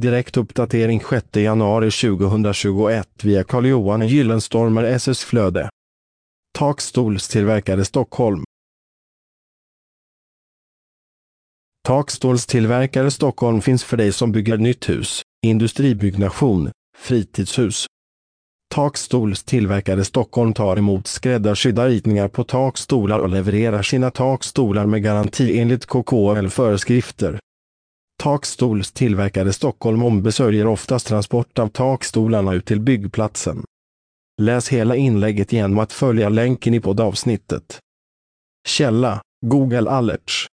Direkt uppdatering 6 januari 2021 via Carl-Johan Gyllenstormer SS Flöde. Takstolstillverkare Stockholm. Takstolstillverkare Stockholm finns för dig som bygger nytt hus, industribyggnation, fritidshus. Takstolstillverkare Stockholm tar emot skräddarsydda ritningar på takstolar och levererar sina takstolar med garanti enligt KKL-föreskrifter. Takstols tillverkare Stockholm ombesörjer oftast transport av takstolarna ut till byggplatsen. Läs hela inlägget genom att följa länken i poddavsnittet. Källa Google Alerts